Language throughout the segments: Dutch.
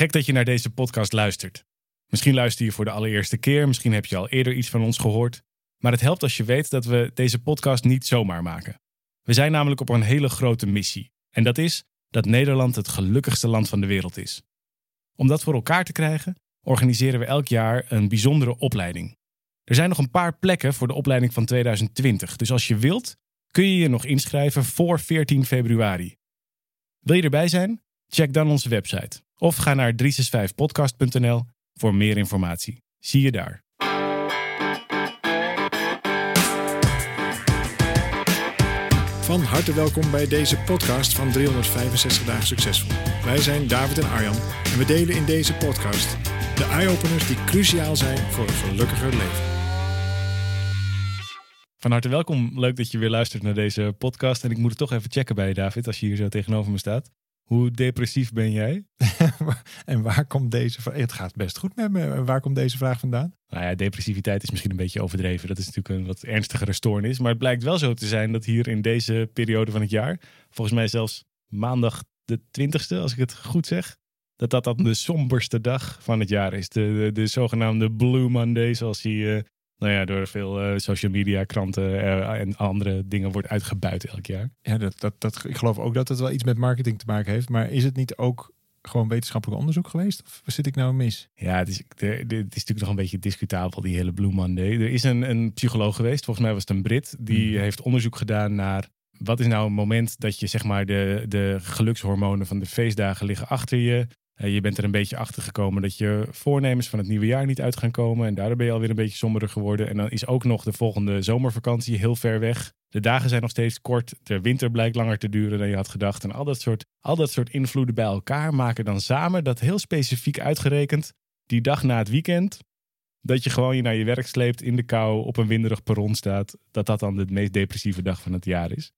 gek dat je naar deze podcast luistert. Misschien luister je voor de allereerste keer, misschien heb je al eerder iets van ons gehoord. Maar het helpt als je weet dat we deze podcast niet zomaar maken. We zijn namelijk op een hele grote missie. En dat is dat Nederland het gelukkigste land van de wereld is. Om dat voor elkaar te krijgen, organiseren we elk jaar een bijzondere opleiding. Er zijn nog een paar plekken voor de opleiding van 2020, dus als je wilt, kun je je nog inschrijven voor 14 februari. Wil je erbij zijn? Check dan onze website of ga naar 365podcast.nl voor meer informatie. Zie je daar. Van harte welkom bij deze podcast van 365 dagen succesvol. Wij zijn David en Arjan en we delen in deze podcast de eye-openers die cruciaal zijn voor een gelukkiger leven. Van harte welkom. Leuk dat je weer luistert naar deze podcast. En ik moet het toch even checken bij je, David, als je hier zo tegenover me staat. Hoe depressief ben jij? en waar komt deze vraag? Het gaat best goed met me. Waar komt deze vraag vandaan? Nou ja, depressiviteit is misschien een beetje overdreven. Dat is natuurlijk een wat ernstigere stoornis. Maar het blijkt wel zo te zijn dat hier in deze periode van het jaar, volgens mij zelfs maandag de 20ste, als ik het goed zeg, dat dat dan de somberste dag van het jaar is. De, de, de zogenaamde Blue Monday, zoals die uh, nou ja, door veel uh, social media, kranten uh, en andere dingen wordt uitgebuit elk jaar. Ja, dat, dat, dat, ik geloof ook dat het wel iets met marketing te maken heeft. Maar is het niet ook gewoon wetenschappelijk onderzoek geweest? Of zit ik nou mis? Ja, het is, het is natuurlijk nog een beetje discutabel, die hele Blue Monday. Er is een, een psycholoog geweest, volgens mij was het een Brit, die hmm. heeft onderzoek gedaan naar wat is nou een moment dat je zeg maar de, de gelukshormonen van de feestdagen liggen achter je. Uh, je bent er een beetje achter gekomen dat je voornemens van het nieuwe jaar niet uit gaan komen. En daardoor ben je alweer een beetje somberder geworden. En dan is ook nog de volgende zomervakantie heel ver weg. De dagen zijn nog steeds kort. De winter blijkt langer te duren dan je had gedacht. En al dat soort, al dat soort invloeden bij elkaar maken dan samen dat heel specifiek uitgerekend die dag na het weekend. Dat je gewoon je naar je werk sleept in de kou op een winderig perron staat. Dat dat dan de meest depressieve dag van het jaar is.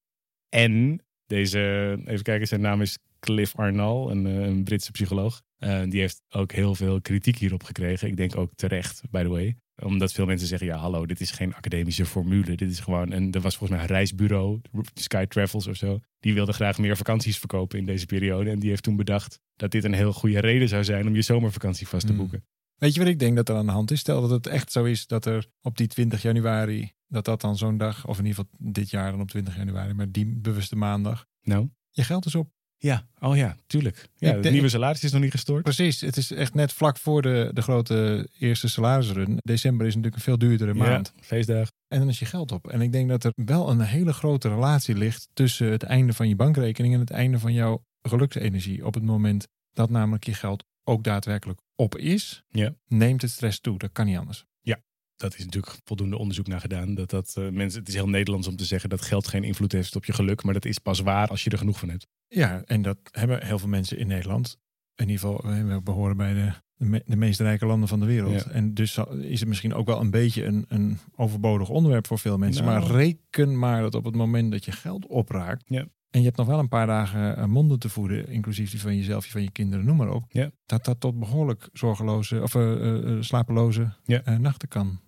En deze, even kijken, zijn naam is Cliff Arnall, een, eh, een Britse psycholoog. Uh, die heeft ook heel veel kritiek hierop gekregen. Ik denk ook terecht, by the way. Omdat veel mensen zeggen, ja hallo, dit is geen academische formule. Dit is gewoon, en er was volgens mij een reisbureau, Sky Travels of zo. Die wilde graag meer vakanties verkopen in deze periode. En die heeft toen bedacht dat dit een heel goede reden zou zijn om je zomervakantie vast te hmm. boeken. Weet je wat ik denk dat er aan de hand is? Stel dat het echt zo is dat er op die 20 januari, dat dat dan zo'n dag, of in ieder geval dit jaar dan op 20 januari, maar die bewuste maandag. Nou? Je geld is op. Ja, oh ja, tuurlijk. Ja, het nieuwe salaris is nog niet gestort. Precies, het is echt net vlak voor de, de grote eerste salarisrun. December is natuurlijk een veel duurdere maand. Ja, feestdag. En dan is je geld op. En ik denk dat er wel een hele grote relatie ligt tussen het einde van je bankrekening en het einde van jouw geluksenergie. Op het moment dat namelijk je geld ook daadwerkelijk op is, ja. neemt het stress toe. Dat kan niet anders dat is natuurlijk voldoende onderzoek naar gedaan. Dat dat uh, mensen, het is heel Nederlands om te zeggen dat geld geen invloed heeft op je geluk, maar dat is pas waar als je er genoeg van hebt. Ja, en dat hebben heel veel mensen in Nederland. In ieder geval, we behoren bij de, de, meest rijke landen van de wereld. En dus is het misschien ook wel een beetje een, een overbodig onderwerp voor veel mensen. Maar nou. reken maar dat op het moment dat je geld opraakt. Ja. En je hebt nog wel een paar dagen eh, monden te voeden, inclusief die van jezelf, van je kinderen, noem maar op. Ja. Dat dat tot behoorlijk zorgeloze of uh, slapeloze nachten kan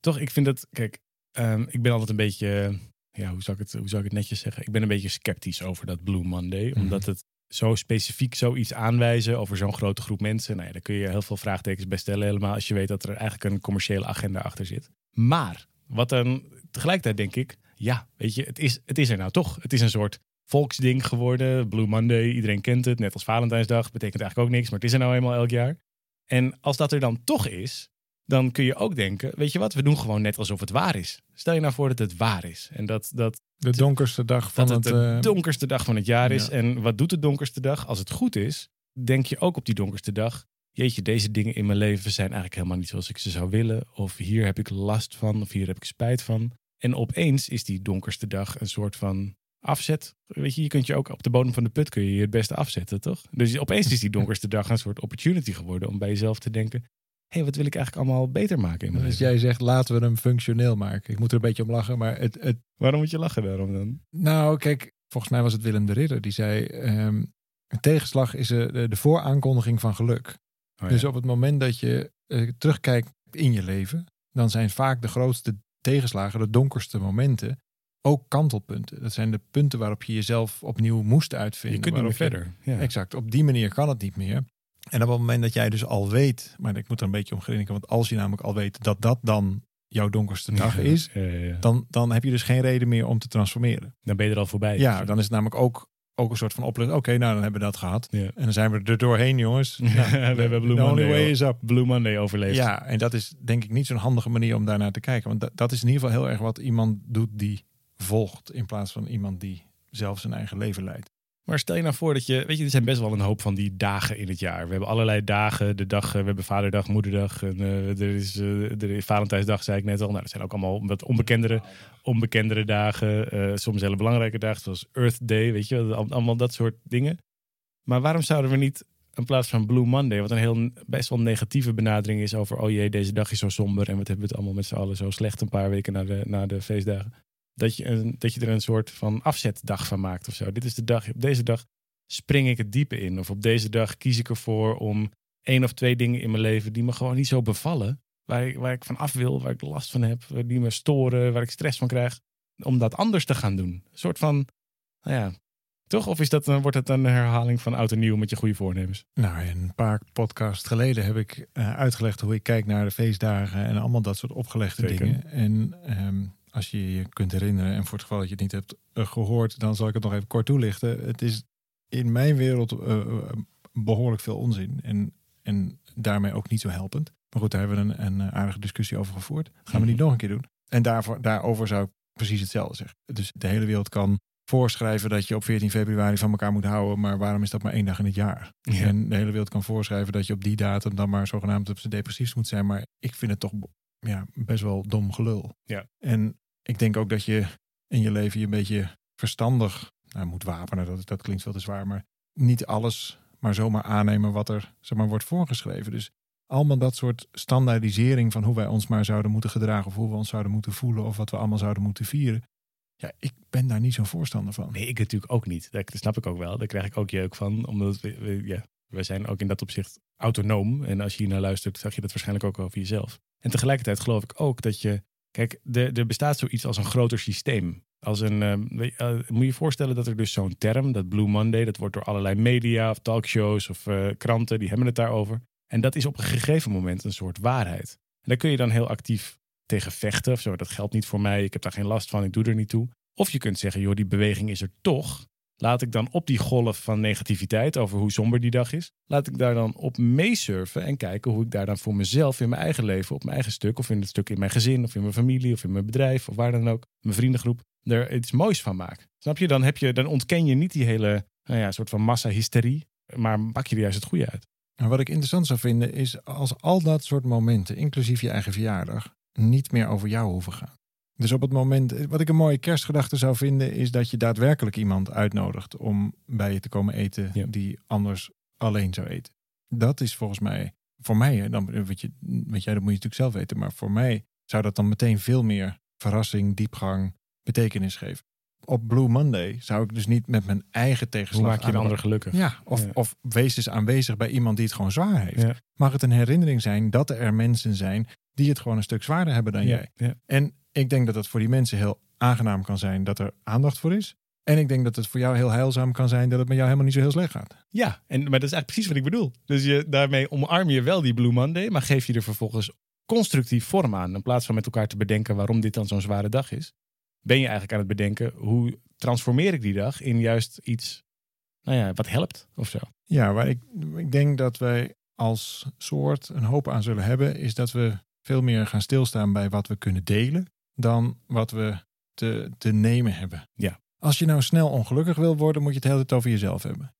Toch, ik vind dat, kijk, ehm, ik ben altijd een beetje, ja, hoe zou, ik het, hoe zou ik het netjes zeggen? Ik ben een beetje sceptisch over dat Blue Monday, mhm. omdat het zo specifiek zoiets aanwijzen over zo'n grote groep mensen. Nou ja, daar kun je heel veel vraagtekens bij stellen, helemaal als je weet dat er eigenlijk een commerciële agenda achter zit. Maar, wat dan tegelijkertijd denk ik, ja, weet je, het is, het is er nou toch. Het is een soort volksding geworden. Blue Monday, iedereen kent het. Net als Valentijnsdag, betekent eigenlijk ook niks, maar het is er nou eenmaal elk jaar. En als dat er dan toch is, dan kun je ook denken, weet je wat, we doen gewoon net alsof het waar is. Stel je nou voor dat het waar is. En dat, dat de donkerste dag van dat het, de uh... donkerste dag van het jaar is. En wat doet de donkerste dag? Als het goed is, denk je ook op die donkerste dag. Jeetje, deze dingen in mijn leven zijn eigenlijk helemaal niet zoals ik ze zou willen. Of hier heb ik last van, of hier heb ik spijt van. En opeens is die donkerste dag een soort van afzet. Weet je, je kunt je ook op de bodem van de put kun je, je het beste afzetten, toch? Dus opeens is die donkerste dag een soort opportunity geworden om bij jezelf te denken: hey, wat wil ik eigenlijk allemaal beter maken in mijn Dus jij zegt, laten we hem functioneel maken. Ik moet er een beetje om lachen, maar het... het... Waarom moet je lachen daarom dan? Nou, kijk, volgens mij was het Willem de Ridder die zei... Um, een tegenslag is de, de vooraankondiging van geluk. Oh, dus op het moment dat je uh, terugkijkt in je leven... dan zijn vaak de grootste tegenslagen, de donkerste momenten... ook kantelpunten. Dat zijn de punten waarop je jezelf opnieuw moest uitvinden. Je kunt niet meer verder. Ja. Exact, op die manier kan het niet meer. En op het moment dat jij dus al weet, maar ik moet er een beetje om grinniken, want als je namelijk al weet dat dat dan jouw donkerste dag is, Dan, dan heb je dus geen reden meer om te transformeren. Dan ben je er al voorbij. Ja, dan is het namelijk ook, ook een soort van opluchting. Oké, nou dan hebben we dat gehad. En dan zijn we er doorheen, jongens. we hebben Blue Monday, way is up. Blue Monday overleefd. Ja, en dat is denk ik niet zo'n handige manier om daarnaar te kijken. Want dat, dat is in ieder geval heel erg wat iemand doet die volgt, in plaats van iemand die zelf zijn eigen leven leidt. Maar stel je nou voor dat je, weet je, er zijn best wel een hoop van die dagen in het jaar. We hebben allerlei dagen, de dag, eh, we hebben vaderdag, moederdag, en, uh, er, is, uh, er is Valentijnsdag, zei ik net al. Nou, dat zijn ook allemaal wat onbekendere, onbekendere dagen, uh, soms hele belangrijke dagen, zoals Earth Day, weet je, allemaal dat soort dingen. Maar waarom zouden we niet in plaats van Blue Monday, wat een heel best wel negatieve benadering is over, oh jee, deze dag is zo somber en wat hebben we het allemaal met z'n allen zo slecht een paar weken na de, na de feestdagen dat je, een, dat je er een soort van afzetdag van maakt of zo. Dit is de dag, op deze dag spring ik het diepe in. Of op deze dag kies ik ervoor om één of twee dingen in mijn leven die me gewoon niet zo bevallen. Waar ik, waar ik van af wil, waar ik last van heb, die me storen, waar ik stress van krijg. Om dat anders te gaan doen. Een soort van, nou ja, toch? Of is dat, wordt het een herhaling van oud en nieuw met je goede voornemens? Nou, een paar podcasts geleden heb ik uh, uitgelegd hoe ik kijk naar de feestdagen en allemaal dat soort opgelegde dingen. En um, als je je kunt herinneren, en voor het geval dat je het niet hebt eh, gehoord, dan zal ik het nog even kort toelichten. Het is in mijn wereld uh, behoorlijk veel onzin en, en daarmee ook niet zo helpend. Maar goed, daar hebben we een, een aardige discussie over gevoerd. Dat gaan we niet nog een keer doen. En daarvoor, daarover zou ik precies hetzelfde zeggen. Dus de hele wereld kan voorschrijven dat je op 14 februari van elkaar moet houden, maar waarom is dat maar één dag in het jaar? En de hele wereld kan voorschrijven dat je op die datum dan maar zogenaamd op zijn depressief moet zijn, maar ik vind het toch ja, best wel dom gelul. Ja. En ik denk ook dat je in je leven je een beetje verstandig nou, moet wapenen. Dat, dat klinkt veel te zwaar, maar niet alles maar zomaar aannemen wat er zeg maar, wordt voorgeschreven. Dus allemaal dat soort standaardisering van hoe wij ons maar zouden moeten gedragen of hoe we ons zouden moeten voelen of wat we allemaal zouden moeten vieren. Ja, ik ben daar niet zo'n voorstander van. Nee, ik natuurlijk ook niet. Dat, snap ik ook wel. Daar krijg ik ook jeuk van. Omdat we, we, ja, we zijn ook in dat opzicht autonoom. En als je hier naar luistert, zag je dat waarschijnlijk ook over jezelf. En tegelijkertijd geloof ik ook dat je Kijk, er, bestaat zoiets als een groter systeem. Als een, uh, moet je je voorstellen dat er dus zo'n term, dat Blue Monday, dat wordt door allerlei media of talkshows of uh, kranten, die hebben het daarover. En dat is op een gegeven moment een soort waarheid. En daar kun je dan heel actief tegen vechten of zo. Dat geldt niet voor mij, ik heb daar geen last van, ik doe er niet toe. Of je kunt zeggen, joh, die beweging is er toch. Laat ik dan op die golf van negativiteit over hoe somber die dag is, laat ik daar dan op meesurfen en kijken hoe ik daar dan voor mezelf in mijn eigen leven, op mijn eigen stuk, of in het stuk in mijn gezin, of in mijn familie, of in mijn bedrijf, of waar dan ook, mijn vriendengroep, er iets moois van maak. Snap je? Dan, heb je, dan ontken je niet die hele nou ja, soort van massa-hysterie, maar pak je er juist het goede uit. Nou, wat ik interessant zou vinden is als al dat soort momenten, inclusief je eigen verjaardag, niet meer over jou hoeven gaan. Dus op het moment, wat ik een mooie kerstgedachte zou vinden, is dat je daadwerkelijk iemand uitnodigt om bij je te komen eten die anders alleen zou eten. Dat is volgens mij, voor mij, dan weet, je, weet jij, dat moet je natuurlijk zelf weten, maar voor mij zou dat dan meteen veel meer verrassing, diepgang, betekenis geven. Op Blue Monday zou ik dus niet met mijn eigen tegenslag. Hoe maak je ander gelukkig? Ja, of, of wees dus aanwezig bij iemand die het gewoon zwaar heeft. Mag het een herinnering zijn dat er mensen zijn die het gewoon een stuk zwaarder hebben dan jij. En ik denk dat het voor die mensen heel aangenaam kan zijn dat er aandacht voor is. En ik denk dat het voor jou heel heilzaam kan zijn dat het met jou helemaal niet zo heel slecht gaat. Ja, en, maar dat is eigenlijk precies wat ik bedoel. Dus je, daarmee omarm je wel die Blue Monday, maar geef je er vervolgens constructief vorm aan. In plaats van met elkaar te bedenken waarom dit dan zo'n zware dag is, ben je eigenlijk aan het bedenken hoe transformeer ik die dag in juist iets nou ja, wat helpt of zo. Ja, waar ik, ik denk dat wij als soort een hoop aan zullen hebben, is dat we veel meer gaan stilstaan bij wat we kunnen delen dan wat we te, te nemen hebben. Ja. Als je nou snel ongelukkig wil worden, moet je het hele tijd over jezelf hebben.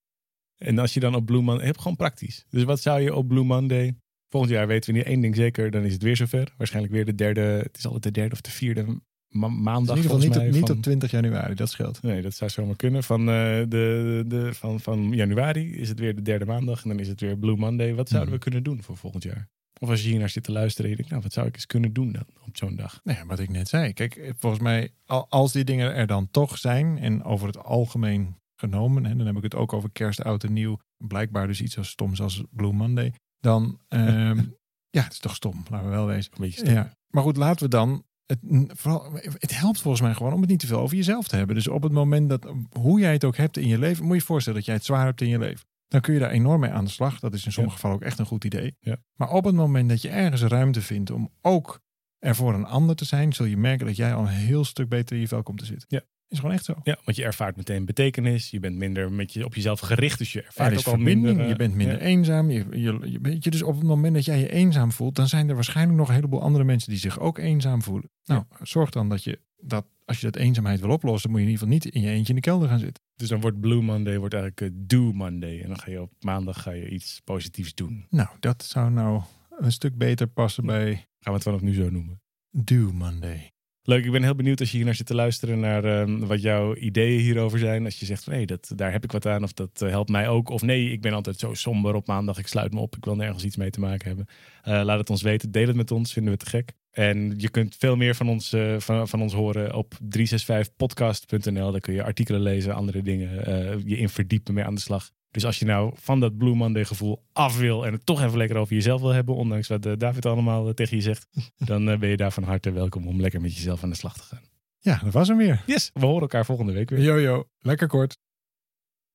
En als je dan op Blue Monday, heb gewoon praktisch. Dus wat zou je op Blue Monday, volgend jaar weten we niet één ding zeker, dan is het weer zover. Waarschijnlijk weer de derde, het is altijd de derde of de vierde maandag. In ieder geval niet, niet op 20 januari, dat scheelt. Nee, dat zou zomaar kunnen. Van, uh, de, de, van, van januari is het weer de derde maandag en dan is het weer Blue Monday. Wat zouden mhm. we kunnen doen voor volgend jaar? Of als je hier naar zit te luisteren en je denkt, nou, wat zou ik eens kunnen doen dan op zo'n dag? Nou ja, wat ik net zei. Kijk, volgens mij, als die dingen er dan toch zijn en over het algemeen genomen, en dan heb ik het ook over kerst, oud en nieuw, blijkbaar dus iets als stoms als Blue Monday, dan, ehm, ja, het is toch stom, laten we wel wezen. Een beetje stom. Ja. Maar goed, laten we dan het, vooral, het helpt volgens mij gewoon om het niet te veel over jezelf te hebben. Dus op het moment dat, hoe jij het ook hebt in je leven, moet je je voorstellen dat jij het zwaar hebt in je leven. Dan kun je daar enorm mee aan de slag. Dat is in sommige gevallen ook echt een goed idee. Ja. Maar op het moment dat je ergens ruimte vindt om ook er voor een ander te zijn, zul je merken dat jij al een heel stuk beter in je vel komt te zitten. Ja. Is gewoon echt zo. Ja, want je ervaart meteen betekenis. Je bent minder met je, op jezelf gericht. Dus je Er ervaart is ook al minder. eh, je bent minder ja. eenzaam. Je, je, je, je, dus op het moment dat jij je eenzaam voelt, dan zijn er waarschijnlijk nog een heleboel andere mensen die zich ook eenzaam voelen. Nou, zorg dan dat je dat, als je dat eenzaamheid wil oplossen, moet je in ieder geval niet in je eentje in de kelder gaan zitten. Dus dan wordt Blue Monday wordt eigenlijk eh, Do Monday. En dan ga je op maandag ga je iets positiefs doen. Nou, dat zou nou een stuk beter passen bij Gaan we het vanaf nu zo noemen. Do Monday. Leuk, ik ben heel benieuwd als je hier naar zit te luisteren naar ehm, wat jouw ideeën hierover zijn. Als je zegt van nee, dat, daar heb ik wat aan of dat eh, helpt mij ook. Of nee, ik ben altijd zo somber op maandag, ik sluit me op, ik wil nergens iets mee te maken hebben. Eh, laat het ons weten, deel het met ons, vinden we te gek. En je kunt veel meer van ons, eh, van, van ons horen op 365podcast.nl. Daar kun je artikelen lezen, andere dingen, eh, je in verdiepen, mee aan de slag. Dus als je nou van dat Blue Monday gevoel af wil en het toch even lekker over jezelf wil hebben, ondanks wat eh, David allemaal tegen je zegt, dan ben je daar van harte welkom om lekker met jezelf aan de slag te gaan. Ja, dat was hem weer. Yes, we horen elkaar volgende week weer. Jojo, lekker kort.